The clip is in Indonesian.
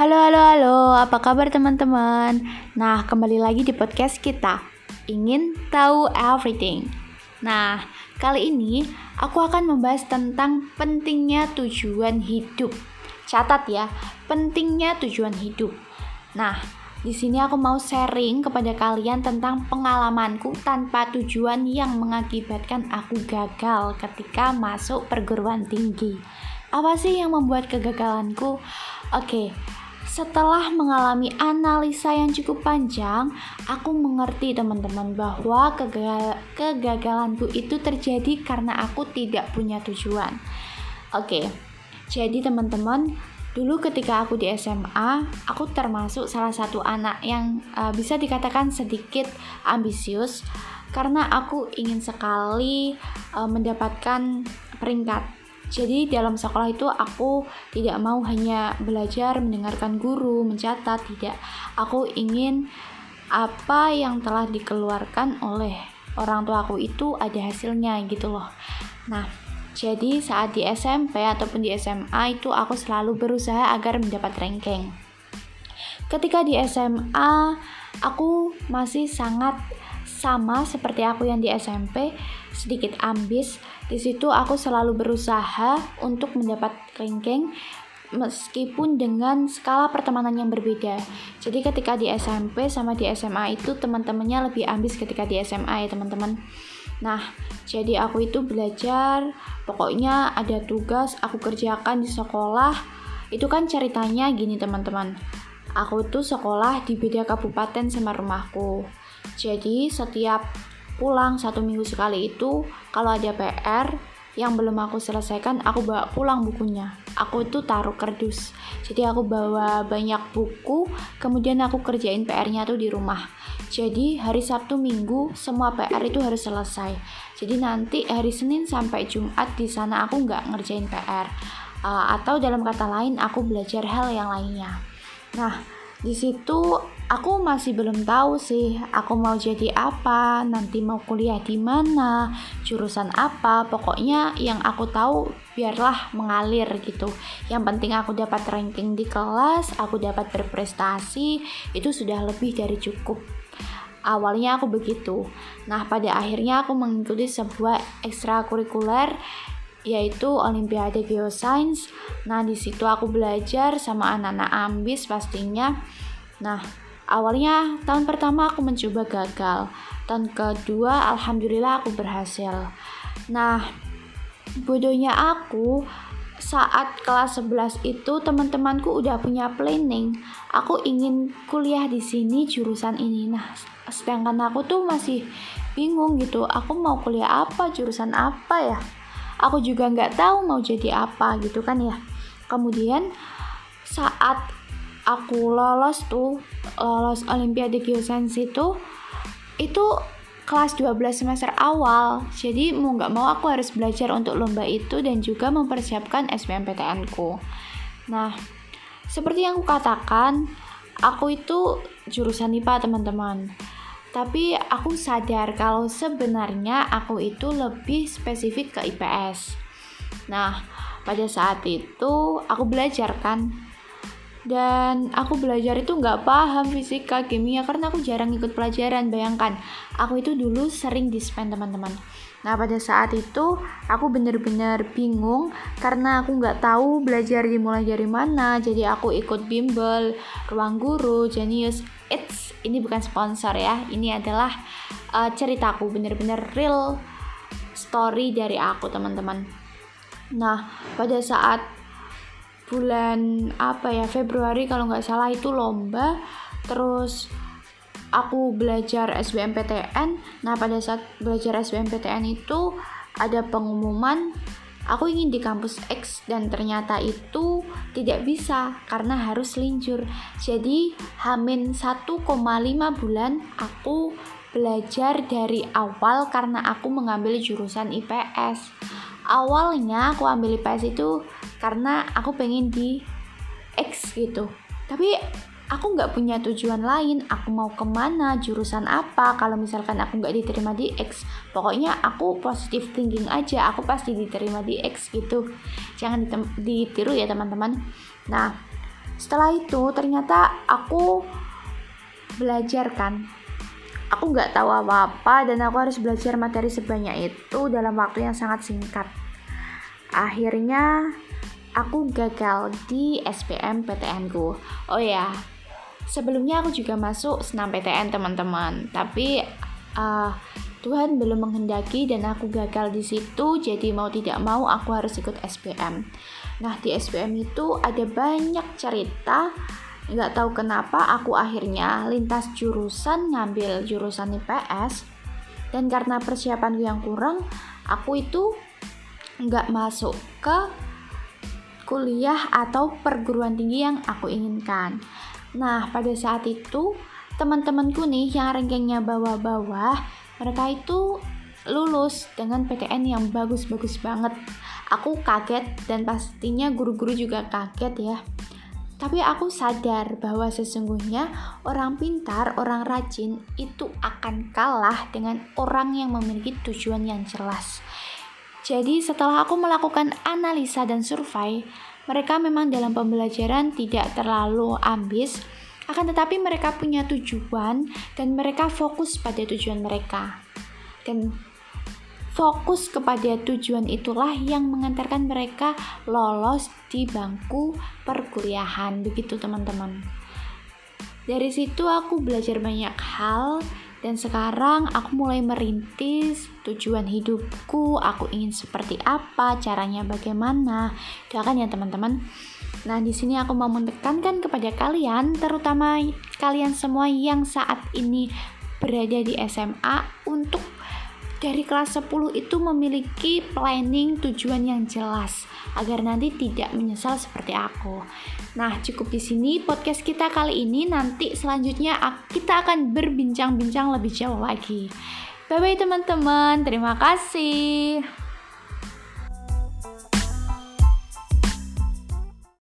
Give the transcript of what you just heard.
Halo, halo, halo, apa kabar teman-teman? Nah, kembali lagi di podcast kita, Ingin Tahu Everything. Nah, kali ini aku akan membahas tentang pentingnya tujuan hidup. Catat ya, pentingnya tujuan hidup. Nah, di sini aku mau sharing kepada kalian tentang pengalamanku tanpa tujuan yang mengakibatkan aku gagal ketika masuk perguruan tinggi. Apa sih yang membuat kegagalanku? Oke, setelah mengalami analisa yang cukup panjang, aku mengerti teman-teman bahwa kegal kegagalanku itu terjadi karena aku tidak punya tujuan. Oke, jadi teman-teman, dulu ketika aku di SMA, aku termasuk salah satu anak yang uh, bisa dikatakan sedikit ambisius karena aku ingin sekali uh, mendapatkan peringkat jadi dalam sekolah itu aku tidak mau hanya belajar mendengarkan guru, mencatat, tidak. Aku ingin apa yang telah dikeluarkan oleh orang tua aku itu ada hasilnya gitu loh. Nah, jadi saat di SMP ataupun di SMA itu aku selalu berusaha agar mendapat ranking. Ketika di SMA, aku masih sangat sama seperti aku yang di SMP, sedikit ambis di situ aku selalu berusaha untuk mendapat ranking meskipun dengan skala pertemanan yang berbeda. Jadi ketika di SMP sama di SMA itu teman-temannya lebih ambis ketika di SMA ya teman-teman. Nah, jadi aku itu belajar, pokoknya ada tugas aku kerjakan di sekolah. Itu kan ceritanya gini teman-teman. Aku tuh sekolah di beda kabupaten sama rumahku. Jadi setiap pulang satu minggu sekali itu kalau ada PR yang belum aku selesaikan aku bawa pulang bukunya. Aku itu taruh kardus jadi aku bawa banyak buku kemudian aku kerjain PR-nya tuh di rumah. Jadi hari Sabtu Minggu semua PR itu harus selesai. Jadi nanti hari Senin sampai Jumat di sana aku nggak ngerjain PR uh, eh, atau dalam kata lain aku belajar hal yang lainnya. Nah di situ aku masih belum tahu sih aku mau jadi apa, nanti mau kuliah di mana, jurusan apa. Pokoknya yang aku tahu biarlah mengalir gitu. Yang penting aku dapat ranking di kelas, aku dapat berprestasi, itu sudah lebih dari cukup. Awalnya aku begitu. Nah, pada akhirnya aku mengikuti sebuah ekstrakurikuler yaitu Olimpiade Geoscience. Nah, di situ aku belajar sama anak-anak ambis pastinya. Nah, Awalnya tahun pertama aku mencoba gagal, tahun kedua alhamdulillah aku berhasil. Nah, bodohnya aku saat kelas 11 itu teman-temanku udah punya planning. Aku ingin kuliah di sini jurusan ini. Nah, sedangkan aku tuh masih bingung gitu. Aku mau kuliah apa, jurusan apa ya? Aku juga nggak tahu mau jadi apa gitu kan ya. Kemudian saat aku lolos tuh lolos Olimpiade Geoscience itu itu kelas 12 semester awal. Jadi mau nggak mau aku harus belajar untuk lomba itu dan juga mempersiapkan SBMPTN ku. Nah seperti yang aku katakan aku itu jurusan IPA teman-teman. Tapi aku sadar kalau sebenarnya aku itu lebih spesifik ke IPS nah pada saat itu aku belajar kan dan aku belajar itu nggak paham fisika kimia karena aku jarang ikut pelajaran bayangkan. Aku itu dulu sering dispen teman-teman. Nah pada saat itu aku bener-bener bingung karena aku nggak tahu belajar dimulai dari mana. Jadi aku ikut bimbel ruang guru genius. It's ini bukan sponsor ya. Ini adalah uh, ceritaku bener-bener real story dari aku teman-teman. Nah pada saat bulan apa ya Februari kalau nggak salah itu lomba. Terus aku belajar SBMPTN nah pada saat belajar SBMPTN itu ada pengumuman aku ingin di kampus X dan ternyata itu tidak bisa karena harus lincur. Jadi hamin 1,5 bulan aku belajar dari awal karena aku mengambil jurusan IPS awalnya aku ambil IPS itu karena aku pengen di X gitu. Tapi aku nggak punya tujuan lain. Aku mau ke mana jurusan apa. Kalau misalkan aku nggak diterima di X pokoknya aku positive thinking aja. Aku pasti diterima di X gitu. Jangan ditiru ya teman-teman. Nah setelah itu ternyata aku belajar kan aku nggak tahu apa-apa dan aku harus belajar materi sebanyak itu dalam waktu yang sangat singkat. Akhirnya aku gagal di SPM PTN ku. Oh ya sebelumnya aku juga masuk senam PTN teman-teman. Tapi uh, Tuhan belum menghendaki dan aku gagal di situ jadi mau tidak mau aku harus ikut SPM nah di SPM itu ada banyak cerita nggak tahu kenapa aku akhirnya lintas jurusan ngambil jurusan IPS dan karena persiapanku yang kurang aku itu nggak masuk ke kuliah atau perguruan tinggi yang aku inginkan nah pada saat itu teman-temanku nih yang rankingnya bawah-bawah mereka itu lulus dengan PTN yang bagus-bagus banget. Aku kaget dan pastinya guru-guru juga kaget ya. Tapi aku sadar bahwa sesungguhnya orang pintar, orang rajin itu akan kalah dengan orang yang memiliki tujuan yang jelas. Jadi setelah aku melakukan analisa dan survei, mereka memang dalam pembelajaran tidak terlalu ambis, akan tetapi mereka punya tujuan dan mereka fokus pada tujuan mereka. Dan fokus kepada tujuan itulah yang mengantarkan mereka lolos di bangku perkuliahan. Begitu teman-teman. Dari situ aku belajar banyak hal dan sekarang aku mulai merintis tujuan hidupku, aku ingin seperti apa, caranya bagaimana. Doakan ya teman-teman. Nah, di sini aku mau menekankan kepada kalian, terutama kalian semua yang saat ini berada di SMA untuk dari kelas 10 itu memiliki planning tujuan yang jelas agar nanti tidak menyesal seperti aku. Nah, cukup di sini podcast kita kali ini. Nanti selanjutnya kita akan berbincang-bincang lebih jauh lagi. Bye bye teman-teman. Terima kasih.